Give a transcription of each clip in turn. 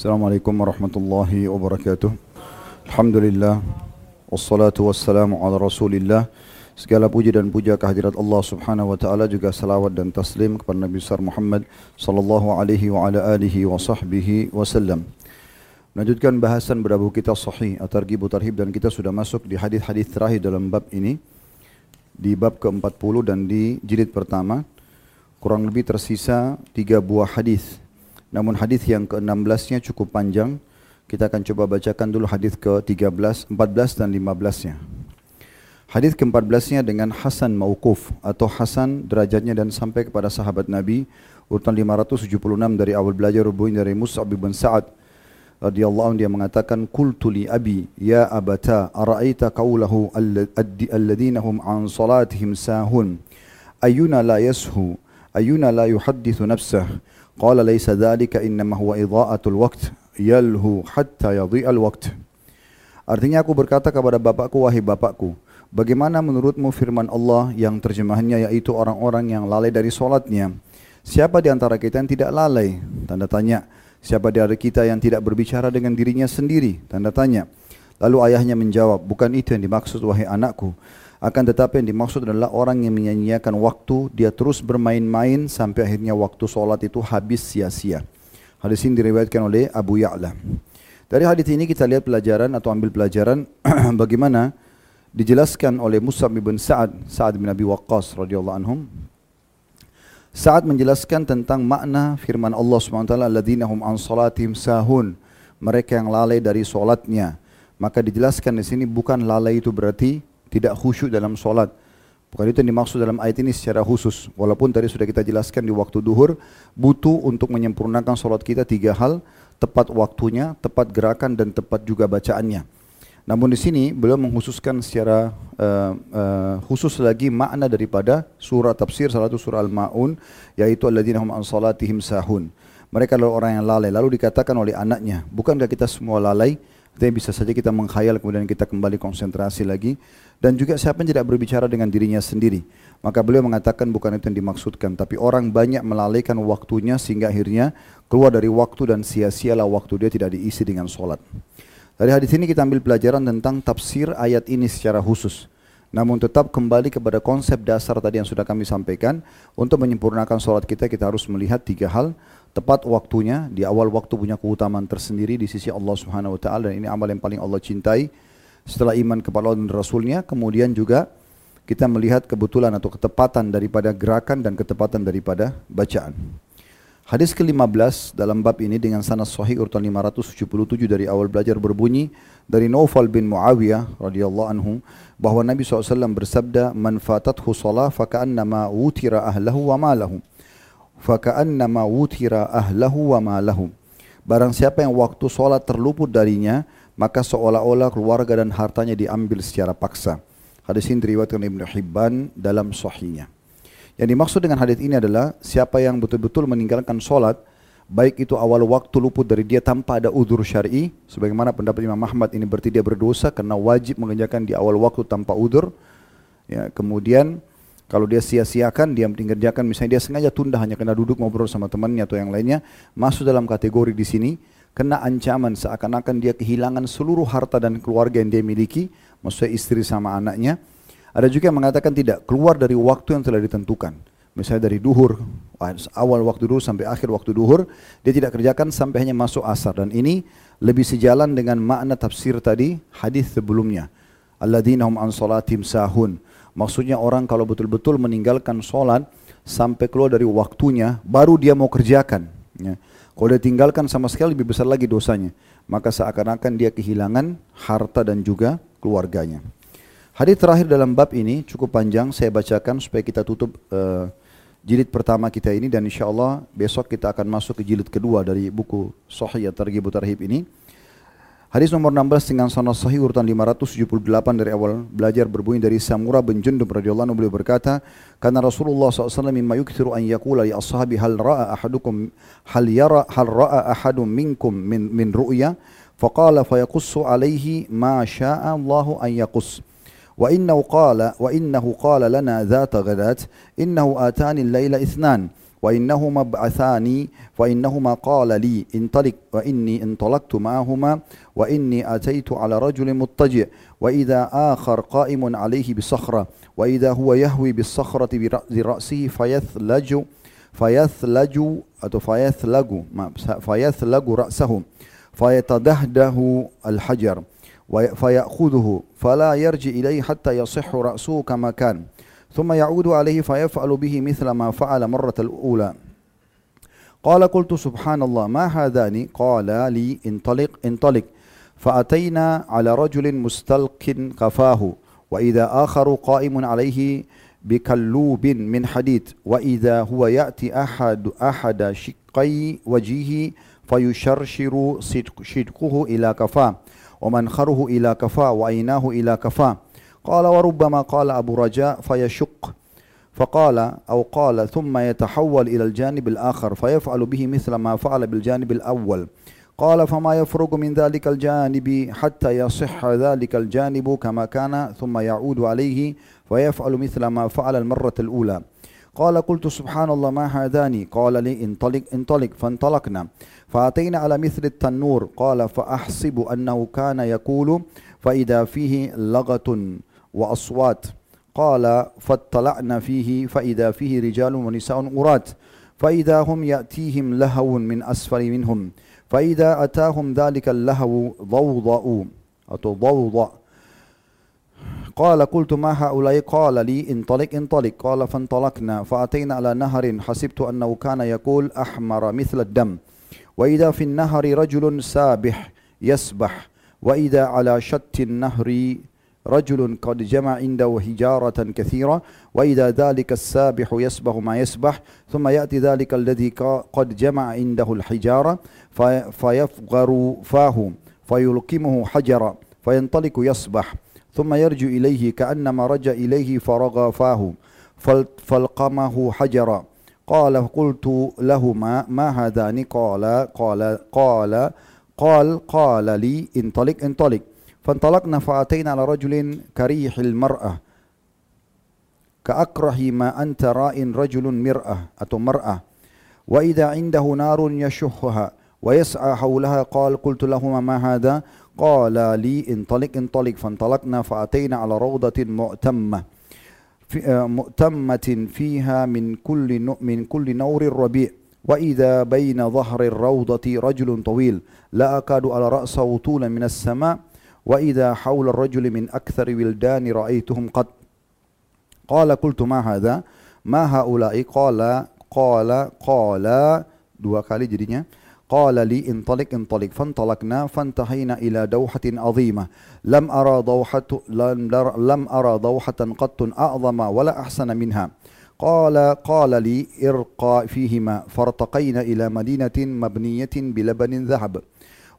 Assalamualaikum warahmatullahi wabarakatuh. Alhamdulillah wassalatu wassalamu ala Rasulillah. Segala puji dan puja kehadirat Allah Subhanahu wa taala juga salawat dan taslim kepada Nabi besar Muhammad sallallahu alaihi wa ala alihi wa sahbihi wasallam. Melanjutkan bahasan berabu kita sahih at-targhib tarhib dan kita sudah masuk di hadis-hadis terakhir dalam bab ini di bab ke-40 dan di jilid pertama kurang lebih tersisa tiga buah hadis. Namun hadis yang ke-16-nya cukup panjang. Kita akan coba bacakan dulu hadis ke-13, 14 dan 15-nya. Hadis ke-14-nya dengan Hasan Mauquf atau Hasan derajatnya dan sampai kepada sahabat Nabi urutan 576 dari awal belajar rubuhin dari Mus'ab bin Sa'ad radhiyallahu anhu dia mengatakan qultu li abi ya abata ara'aita qawlahu alladhina hum an salatihim sahun ayuna la yashu ayuna la yuhaddithu nafsah qala laysa dhalika innama huwa idha'atul waqt yalhu hatta yadhi'al waqt Artinya aku berkata kepada bapakku wahai bapakku Bagaimana menurutmu firman Allah yang terjemahannya yaitu orang-orang yang lalai dari solatnya? Siapa di antara kita yang tidak lalai? Tanda tanya. Siapa di antara kita yang tidak berbicara dengan dirinya sendiri? Tanda tanya. Lalu ayahnya menjawab, bukan itu yang dimaksud wahai anakku. Akan tetapi yang dimaksud adalah orang yang menyanyiakan waktu, dia terus bermain-main sampai akhirnya waktu solat itu habis sia-sia. Hadis ini diriwayatkan oleh Abu Ya'la. Dari hadis ini kita lihat pelajaran atau ambil pelajaran bagaimana dijelaskan oleh Musa bin Sa'ad, Sa'ad bin Abi Waqqas radhiyallahu anhum. Sa'ad menjelaskan tentang makna firman Allah SWT, alladzina hum an salatihim sahun, mereka yang lalai dari solatnya. Maka dijelaskan di sini bukan lalai itu berarti tidak khusyuk dalam solat. Bukan itu yang dimaksud dalam ayat ini secara khusus. Walaupun tadi sudah kita jelaskan di waktu duhur, butuh untuk menyempurnakan solat kita tiga hal, tepat waktunya, tepat gerakan, dan tepat juga bacaannya. Namun di sini beliau menghususkan secara uh, uh, khusus lagi makna daripada surah tafsir salah satu surah Al-Maun yaitu alladzina hum an salatihim sahun. Mereka adalah orang yang lalai. Lalu dikatakan oleh anaknya, bukankah kita semua lalai? Tapi bisa saja kita menghayal kemudian kita kembali konsentrasi lagi dan juga siapa yang tidak berbicara dengan dirinya sendiri. Maka beliau mengatakan bukan itu yang dimaksudkan, tapi orang banyak melalaikan waktunya sehingga akhirnya keluar dari waktu dan sia-sialah waktu dia tidak diisi dengan solat. Dari hadis ini kita ambil pelajaran tentang tafsir ayat ini secara khusus. Namun tetap kembali kepada konsep dasar tadi yang sudah kami sampaikan. Untuk menyempurnakan sholat kita, kita harus melihat tiga hal. Tepat waktunya, di awal waktu punya keutamaan tersendiri di sisi Allah Subhanahu Wa Taala dan ini amal yang paling Allah cintai. Setelah iman kepada Allah dan Rasulnya, kemudian juga kita melihat kebetulan atau ketepatan daripada gerakan dan ketepatan daripada bacaan. Hadis ke-15 dalam bab ini dengan sanad sahih urutan 577 dari awal belajar berbunyi dari Naufal bin Muawiyah radhiyallahu anhu bahwa Nabi SAW bersabda man fatathu shalah faka'annama wutira ahlahu wa malahu faka'annama wutira ahlahu wa malahu barang siapa yang waktu solat terluput darinya maka seolah-olah keluarga dan hartanya diambil secara paksa hadis ini diriwayatkan Ibnu Hibban dalam sahihnya yang dimaksud dengan hadis ini adalah siapa yang betul-betul meninggalkan solat, baik itu awal waktu luput dari dia tanpa ada udur syar'i, sebagaimana pendapat Imam Ahmad ini berarti dia berdosa karena wajib mengerjakan di awal waktu tanpa udur. Ya, kemudian kalau dia sia-siakan, dia mengerjakan misalnya dia sengaja tunda hanya karena duduk ngobrol sama temannya atau yang lainnya, masuk dalam kategori di sini kena ancaman seakan-akan dia kehilangan seluruh harta dan keluarga yang dia miliki, maksudnya istri sama anaknya, ada juga yang mengatakan tidak, keluar dari waktu yang telah ditentukan. Misalnya dari duhur, awal waktu duhur sampai akhir waktu duhur, dia tidak kerjakan sampai hanya masuk asar. Dan ini lebih sejalan dengan makna tafsir tadi hadis sebelumnya. Alladzina hum an salatim sahun. Maksudnya orang kalau betul-betul meninggalkan solat sampai keluar dari waktunya, baru dia mau kerjakan. Ya. Kalau dia tinggalkan sama sekali lebih besar lagi dosanya. Maka seakan-akan dia kehilangan harta dan juga keluarganya. Hadis terakhir dalam bab ini cukup panjang, saya bacakan supaya kita tutup uh, jilid pertama kita ini dan insya Allah besok kita akan masuk ke jilid kedua dari buku Sahih Targhib Tarhib ini. Hadis nomor 16 dengan sanad sahih urutan 578 dari awal belajar berbunyi dari Samura bin Jundub radhiyallahu anhu beliau berkata, karena Rasulullah SAW mimma yukthiru an yaqula li ashabi hal ra'a ahadukum hal yara hal ra'a ahadun minkum min min ru'ya faqala fayaqussu alaihi ma syaa Allahu an yaqus. وإنه قال وإنه قال لنا ذات غداة إنه آتاني الليل اثنان وإنهما بعثاني فإنهما قال لي انطلق وإني انطلقت معهما وإني أتيت على رجل مضطجع وإذا آخر قائم عليه بصخرة وإذا هو يهوي بالصخرة برأسه فيثلج فيثلج أو فيثلج فيثلج رأسه فيتدهده الحجر فيأخذه فلا يرجع إليه حتى يصح رأسه كما كان ثم يعود عليه فيفعل به مثل ما فعل مرة الأولى. قال قلت سبحان الله ما هذان؟ قال لي انطلق انطلق. فأتينا على رجل مستلق قفاه وإذا آخر قائم عليه بكلوب من حديد وإذا هو يأتي أحد أحد شقي وجهه فيشرشر شدقه إلى كفاه. ومنخره إلى كفاه وعيناه إلى كفاه. قال وربما قال أبو رجاء فيشق. فقال أو قال ثم يتحول إلى الجانب الآخر فيفعل به مثل ما فعل بالجانب الأول. قال فما يفرق من ذلك الجانب حتى يصح ذلك الجانب كما كان ثم يعود عليه ويفعل مثل ما فعل المرة الأولى. قال قلت سبحان الله ما هذان؟ قال لي انطلق انطلق فانطلقنا. فأتينا على مثل التنور. قال فأحسب أنه كان يقول فإذا فيه لغة. وأصوات. قال فاطلعنا فيه فإذا فيه رجال ونساء أرات فإذا هم يأتيهم لهو من أسفل منهم. فإذا أتاهم ذلك اللهو ضوضأوا. أو ضوضأ. قال قلت ما هؤلاء؟ قال لي انطلق انطلق. قال فانطلقنا فأتينا على نهر حسبت أنه كان يقول أحمر مثل الدم. وإذا في النهر رجل سابح يسبح. وإذا على شط النهر رجل قد جمع عنده حجارة كثيرة وإذا ذلك السابح يسبح ما يسبح ثم يأتي ذلك الذي قد جمع عنده الحجارة فيفغر فاه فيلقمه حجرا فينطلق يسبح ثم يرجع إليه كأنما رجع إليه فرغ فاه فالقمه حجرا. قال قلت لهما ما هذان؟ قال قال قال قال قال لي انطلق انطلق. فانطلقنا فأتينا على رجل كريح المرأة. كأكره ما أنت راء رجل مرأة أتو مرأة. وإذا عنده نار يشهها ويسعى حولها قال قلت لهما ما هذا؟ قال لي انطلق انطلق. فانطلقنا فأتينا على روضة مؤتمة. في آه، مؤتمة فيها من كل من كل نور الربيع وإذا بين ظهر الروضة رجل طويل لا أكاد على رأسه طولا من السماء. وإذا حول الرجل من أكثر ولدان رأيتهم قد قال قلت ما هذا؟ ما هؤلاء؟ قال قال قال. dua kali jadinya. قال لي انطلق انطلق. فانطلقنا فانتهينا إلى دوحة عظيمة. لم أرى دوحة لم أرى دوحة قط أعظم ولا أحسن منها. قال قال لي ارقى فيهما. فارتقينا إلى مدينة مبنية بلبن ذهب.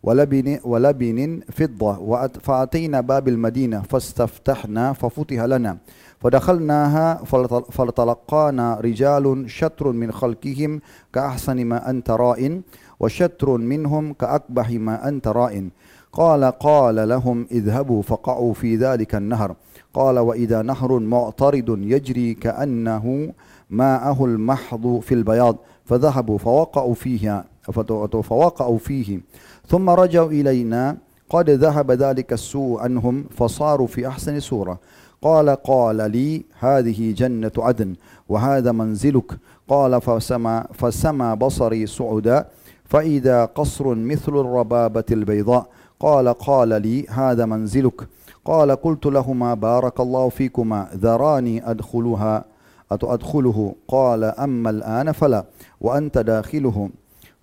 ولبن ولبن فضة فأتينا باب المدينة فاستفتحنا ففتح لنا. فدخلناها فلتلقانا رجال شطر من خلقهم كأحسن ما أنت رائن وشتر منهم كأقبح ما أنت رائن قال قال لهم اذهبوا فقعوا في ذلك النهر. قال وإذا نهر معترض يجري كأنه ماءه المحض في البياض. فذهبوا فوقعوا فيها فوقعوا فيه. ثم رجعوا إلينا. قد ذهب ذلك السوء عنهم فصاروا في أحسن سورة قال قال لي هذه جنة عدن وهذا منزلك. قال فسمى, فسمى بصري سعدا فإذا قصر مثل الربابة البيضاء. قال قال لي هذا منزلك. قال قلت لهما بارك الله فيكما ذراني أدخلها أدخله قال أما الآن فلا وأنت داخله.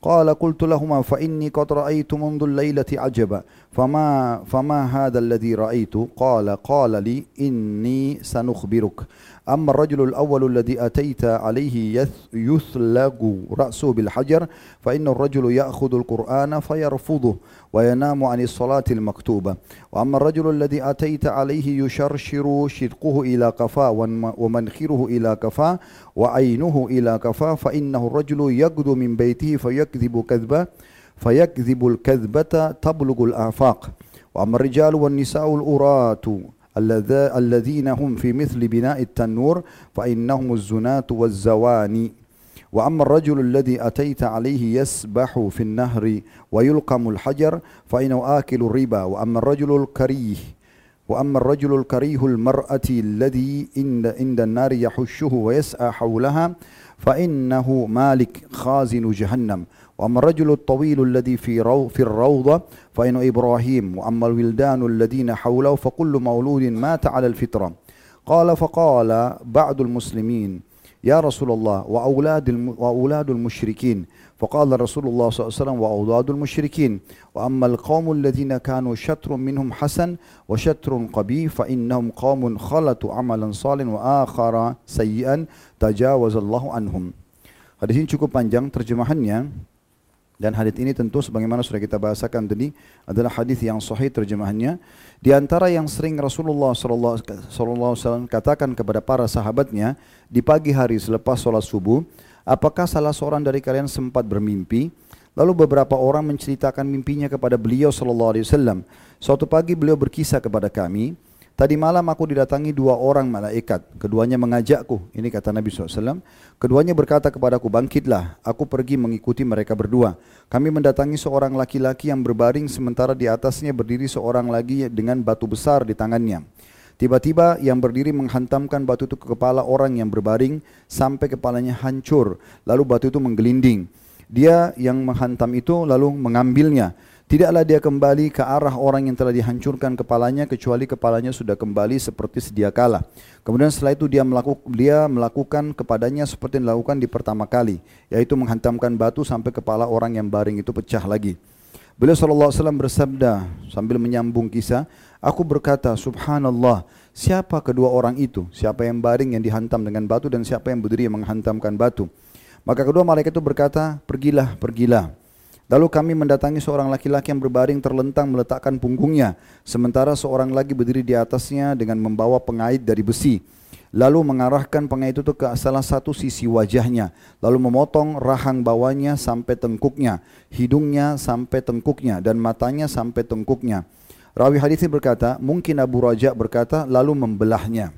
قال قلت لهما فإني قد رأيت منذ الليلة عجبا فما, فما هذا الذي رأيت؟ قال قال لي إني سنخبرك. أما الرجل الأول الذي أتيت عليه يثلق رأسه بالحجر فإن الرجل يأخذ القرآن فيرفضه وينام عن الصلاة المكتوبة. وأما الرجل الذي أتيت عليه يشرشر شدقه إلى قفاه ومنخره إلى كفاه وعينه إلى كفاه فإنه الرجل يقدو من بيته فيكذب كذبة. فيكذب الكذبة تبلغ الآفاق. وأما الرجال والنساء الأرات الذين هم في مثل بناء التنور فإنهم الزنات والزواني وأما الرجل الذي أتيت عليه يسبح في النهر ويلقم الحجر فإنه آكل الربا. وأما الرجل الكريه وأما الرجل الكريه المرأة الذي عند عند النار يحشه ويسعى حولها فإنه مالك خازن جهنم. وأما الرجل الطويل الذي في رو في الروضة فإنه إبراهيم. وأما الولدان الذين حوله فكل مولود مات على الفطرة. قال فقال بعض المسلمين يا رسول الله وأولاد, وأولاد المشركين فقال رسول الله صلى الله عليه وسلم وأولاد المشركين وأما القوم الذين كانوا شطر منهم حسن وشطر قبيح فإنهم قوم خلطوا عملا صالحا وآخر سيئا تجاوز الله عنهم Hadis ini cukup panjang terjemahannya Dan hadis ini tentu sebagaimana sudah kita bahasakan tadi adalah hadis yang sahih terjemahannya. Di antara yang sering Rasulullah sallallahu alaihi wasallam katakan kepada para sahabatnya di pagi hari selepas sholat subuh, apakah salah seorang dari kalian sempat bermimpi? Lalu beberapa orang menceritakan mimpinya kepada beliau sallallahu alaihi wasallam. Suatu pagi beliau berkisah kepada kami, Tadi malam aku didatangi dua orang malaikat. Keduanya mengajakku. Ini kata Nabi SAW. Keduanya berkata kepadaku, bangkitlah. Aku pergi mengikuti mereka berdua. Kami mendatangi seorang laki-laki yang berbaring sementara di atasnya berdiri seorang lagi dengan batu besar di tangannya. Tiba-tiba yang berdiri menghantamkan batu itu ke kepala orang yang berbaring sampai kepalanya hancur. Lalu batu itu menggelinding. Dia yang menghantam itu lalu mengambilnya. Tidaklah dia kembali ke arah orang yang telah dihancurkan kepalanya kecuali kepalanya sudah kembali seperti sedia kala. Kemudian setelah itu dia, melakukan, dia melakukan kepadanya seperti yang dilakukan di pertama kali, yaitu menghantamkan batu sampai kepala orang yang baring itu pecah lagi. Beliau SAW bersabda sambil menyambung kisah, Aku berkata, Subhanallah, siapa kedua orang itu? Siapa yang baring yang dihantam dengan batu dan siapa yang berdiri yang menghantamkan batu? Maka kedua malaikat itu berkata, pergilah, pergilah. Lalu kami mendatangi seorang laki-laki yang berbaring terlentang meletakkan punggungnya, sementara seorang lagi berdiri di atasnya dengan membawa pengait dari besi. Lalu mengarahkan pengait itu ke salah satu sisi wajahnya, lalu memotong rahang bawahnya sampai tengkuknya, hidungnya sampai tengkuknya, dan matanya sampai tengkuknya. Rawi hadis ini berkata, mungkin Abu Raja berkata, lalu membelahnya.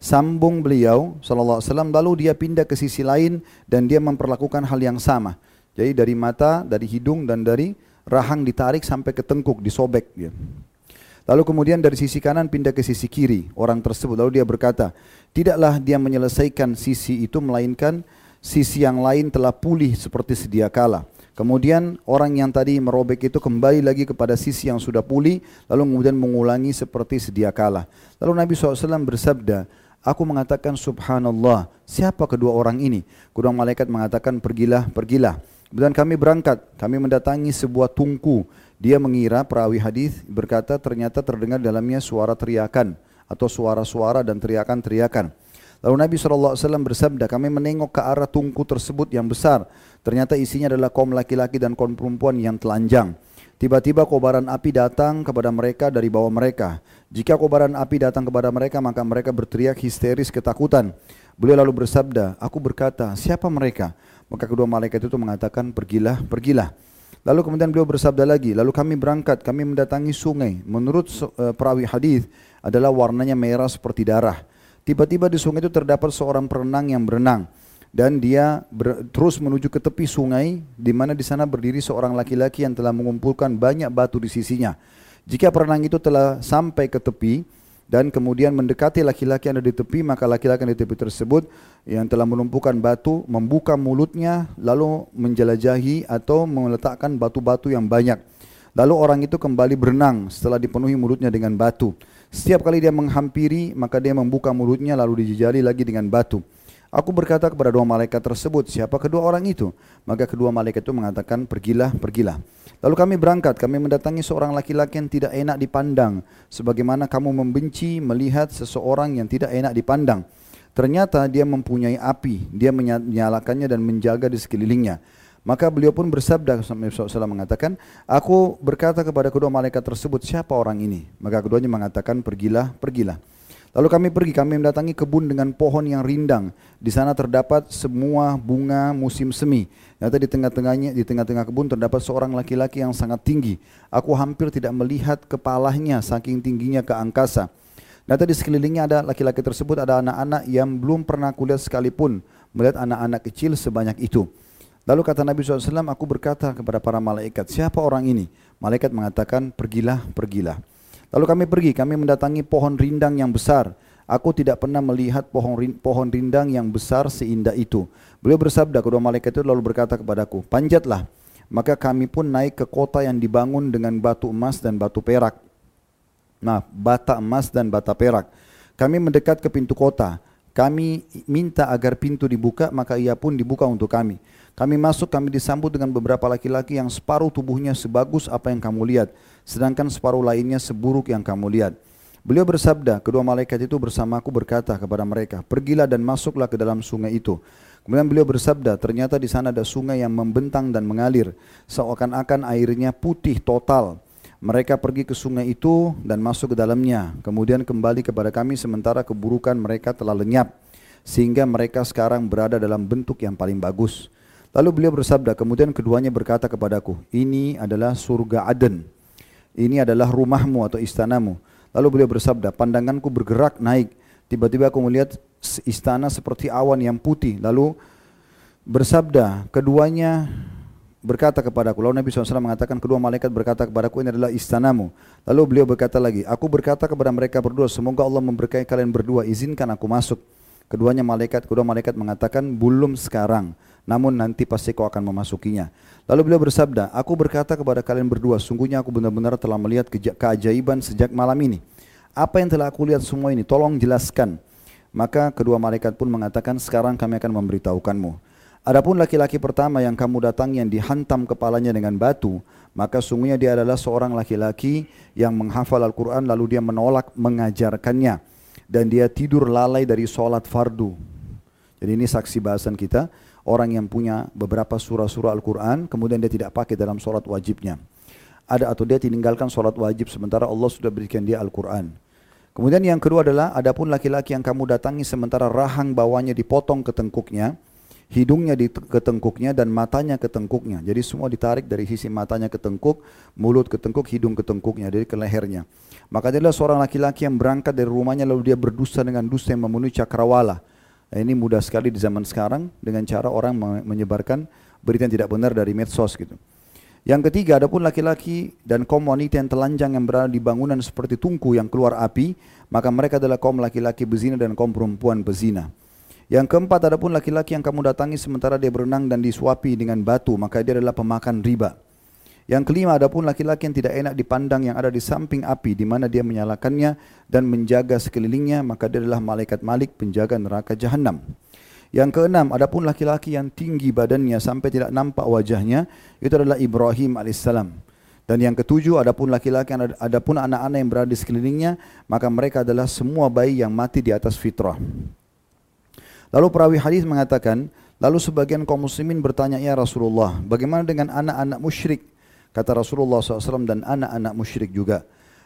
Sambung beliau, sallallahu alaihi wasallam, lalu dia pindah ke sisi lain dan dia memperlakukan hal yang sama. Jadi dari mata, dari hidung dan dari rahang ditarik sampai ke tengkuk, disobek dia. Lalu kemudian dari sisi kanan pindah ke sisi kiri orang tersebut. Lalu dia berkata, tidaklah dia menyelesaikan sisi itu melainkan sisi yang lain telah pulih seperti sedia kala. Kemudian orang yang tadi merobek itu kembali lagi kepada sisi yang sudah pulih, lalu kemudian mengulangi seperti sedia kala. Lalu Nabi SAW bersabda, Aku mengatakan subhanallah, siapa kedua orang ini? Kedua malaikat mengatakan pergilah, pergilah. Kemudian kami berangkat, kami mendatangi sebuah tungku. Dia mengira perawi hadis berkata ternyata terdengar dalamnya suara teriakan atau suara-suara dan teriakan-teriakan. Lalu Nabi SAW bersabda, kami menengok ke arah tungku tersebut yang besar. Ternyata isinya adalah kaum laki-laki dan kaum perempuan yang telanjang. Tiba-tiba kobaran api datang kepada mereka dari bawah mereka. Jika kobaran api datang kepada mereka, maka mereka berteriak histeris ketakutan. Beliau lalu bersabda, aku berkata, siapa mereka? Maka kedua malaikat itu mengatakan, pergilah, pergilah. Lalu kemudian beliau bersabda lagi, lalu kami berangkat, kami mendatangi sungai. Menurut uh, perawi hadis adalah warnanya merah seperti darah. Tiba-tiba di sungai itu terdapat seorang perenang yang berenang. Dan dia ber, terus menuju ke tepi sungai di mana di sana berdiri seorang laki-laki yang telah mengumpulkan banyak batu di sisinya. Jika perenang itu telah sampai ke tepi, dan kemudian mendekati laki-laki yang ada di tepi maka laki-laki yang di tepi tersebut yang telah menumpukan batu membuka mulutnya lalu menjelajahi atau meletakkan batu-batu yang banyak. Lalu orang itu kembali berenang setelah dipenuhi mulutnya dengan batu setiap kali dia menghampiri maka dia membuka mulutnya lalu dijejali lagi dengan batu Aku berkata kepada dua malaikat tersebut, siapa kedua orang itu? Maka kedua malaikat itu mengatakan, pergilah, pergilah. Lalu kami berangkat, kami mendatangi seorang laki-laki yang tidak enak dipandang. Sebagaimana kamu membenci melihat seseorang yang tidak enak dipandang. Ternyata dia mempunyai api, dia menyalakannya dan menjaga di sekelilingnya. Maka beliau pun bersabda, SAW mengatakan, Aku berkata kepada kedua malaikat tersebut, siapa orang ini? Maka keduanya mengatakan, pergilah, pergilah. Lalu kami pergi, kami mendatangi kebun dengan pohon yang rindang. Di sana terdapat semua bunga musim semi. Ternyata di tengah-tengahnya, di tengah-tengah kebun terdapat seorang laki-laki yang sangat tinggi. Aku hampir tidak melihat kepalanya saking tingginya ke angkasa. Ternyata di sekelilingnya ada laki-laki tersebut ada anak-anak yang belum pernah kulihat sekalipun melihat anak-anak kecil sebanyak itu. Lalu kata Nabi SAW, aku berkata kepada para malaikat, siapa orang ini? Malaikat mengatakan, pergilah, pergilah. Lalu kami pergi, kami mendatangi pohon rindang yang besar. Aku tidak pernah melihat pohon, pohon rindang yang besar seindah itu. Beliau bersabda, kedua malaikat itu lalu berkata kepadaku, panjatlah. Maka kami pun naik ke kota yang dibangun dengan batu emas dan batu perak. Nah, bata emas dan bata perak. Kami mendekat ke pintu kota. Kami minta agar pintu dibuka, maka ia pun dibuka untuk kami. Kami masuk, kami disambut dengan beberapa laki-laki yang separuh tubuhnya sebagus apa yang kamu lihat, sedangkan separuh lainnya seburuk yang kamu lihat. Beliau bersabda, kedua malaikat itu bersamaku berkata kepada mereka, pergilah dan masuklah ke dalam sungai itu. Kemudian beliau bersabda, ternyata di sana ada sungai yang membentang dan mengalir, seakan-akan airnya putih total. Mereka pergi ke sungai itu dan masuk ke dalamnya, kemudian kembali kepada kami sementara keburukan mereka telah lenyap, sehingga mereka sekarang berada dalam bentuk yang paling bagus. Lalu beliau bersabda, kemudian keduanya berkata kepadaku, ini adalah surga Aden. Ini adalah rumahmu atau istanamu. Lalu beliau bersabda, pandanganku bergerak naik. Tiba-tiba aku melihat istana seperti awan yang putih. Lalu bersabda, keduanya berkata kepadaku. Lalu Nabi SAW mengatakan, kedua malaikat berkata kepadaku, ini adalah istanamu. Lalu beliau berkata lagi, aku berkata kepada mereka berdua, semoga Allah memberkahi kalian berdua, izinkan aku masuk. Keduanya malaikat, kedua malaikat mengatakan, belum sekarang namun nanti pasti kau akan memasukinya. Lalu beliau bersabda, aku berkata kepada kalian berdua, sungguhnya aku benar-benar telah melihat keajaiban sejak malam ini. Apa yang telah aku lihat semua ini, tolong jelaskan. Maka kedua malaikat pun mengatakan, sekarang kami akan memberitahukanmu. Adapun laki-laki pertama yang kamu datang yang dihantam kepalanya dengan batu, maka sungguhnya dia adalah seorang laki-laki yang menghafal Al-Quran lalu dia menolak mengajarkannya. Dan dia tidur lalai dari sholat fardu. Jadi ini saksi bahasan kita orang yang punya beberapa surah-surah Al-Quran, kemudian dia tidak pakai dalam sholat wajibnya. Ada atau dia tinggalkan sholat wajib sementara Allah sudah berikan dia Al-Quran. Kemudian yang kedua adalah, adapun laki-laki yang kamu datangi sementara rahang bawahnya dipotong ke tengkuknya, hidungnya di ke tengkuknya dan matanya ke tengkuknya. Jadi semua ditarik dari sisi matanya ke tengkuk, mulut ke tengkuk, hidung ke tengkuknya, dari ke lehernya. Maka adalah seorang laki-laki yang berangkat dari rumahnya lalu dia berdusta dengan dusta yang memenuhi cakrawala ini mudah sekali di zaman sekarang dengan cara orang menyebarkan berita yang tidak benar dari medsos gitu. Yang ketiga, adapun laki-laki dan kaum wanita yang telanjang yang berada di bangunan seperti tungku yang keluar api, maka mereka adalah kaum laki-laki bezina dan kaum perempuan bezina. Yang keempat, adapun laki-laki yang kamu datangi sementara dia berenang dan disuapi dengan batu, maka dia adalah pemakan riba. Yang kelima, adapun laki-laki yang tidak enak dipandang yang ada di samping api di mana dia menyalakannya dan menjaga sekelilingnya, maka dia adalah malaikat Malik penjaga neraka jahanam. Yang keenam, adapun laki-laki yang tinggi badannya sampai tidak nampak wajahnya, itu adalah Ibrahim alaihissalam. Dan yang ketujuh, adapun laki-laki, adapun anak-anak yang berada di sekelilingnya, maka mereka adalah semua bayi yang mati di atas fitrah. Lalu perawi hadis mengatakan, lalu sebagian kaum muslimin bertanya, ya Rasulullah, bagaimana dengan anak-anak musyrik kata Rasulullah SAW dan anak-anak musyrik juga.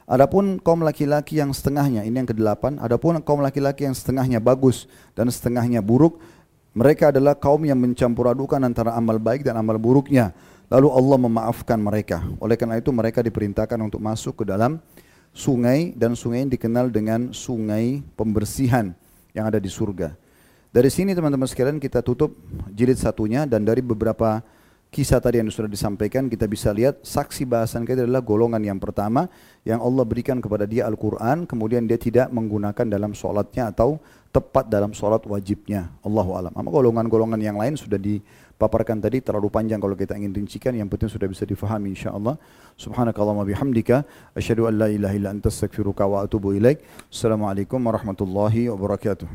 Adapun kaum laki-laki yang setengahnya, ini yang kedelapan, adapun kaum laki-laki yang setengahnya bagus dan setengahnya buruk, mereka adalah kaum yang mencampur adukan antara amal baik dan amal buruknya. Lalu Allah memaafkan mereka. Oleh karena itu mereka diperintahkan untuk masuk ke dalam sungai dan sungai yang dikenal dengan sungai pembersihan yang ada di surga. Dari sini teman-teman sekalian kita tutup jilid satunya dan dari beberapa kisah tadi yang sudah disampaikan kita bisa lihat saksi bahasan kita adalah golongan yang pertama yang Allah berikan kepada dia Al-Quran kemudian dia tidak menggunakan dalam sholatnya atau tepat dalam sholat wajibnya Allahu alam. Ama golongan-golongan yang lain sudah dipaparkan tadi terlalu panjang kalau kita ingin rincikan yang penting sudah bisa difahami insyaallah. Subhanakallahumma bihamdika asyhadu an la ilaha illa anta astaghfiruka wa atubu ilaik. Assalamualaikum warahmatullahi wabarakatuh.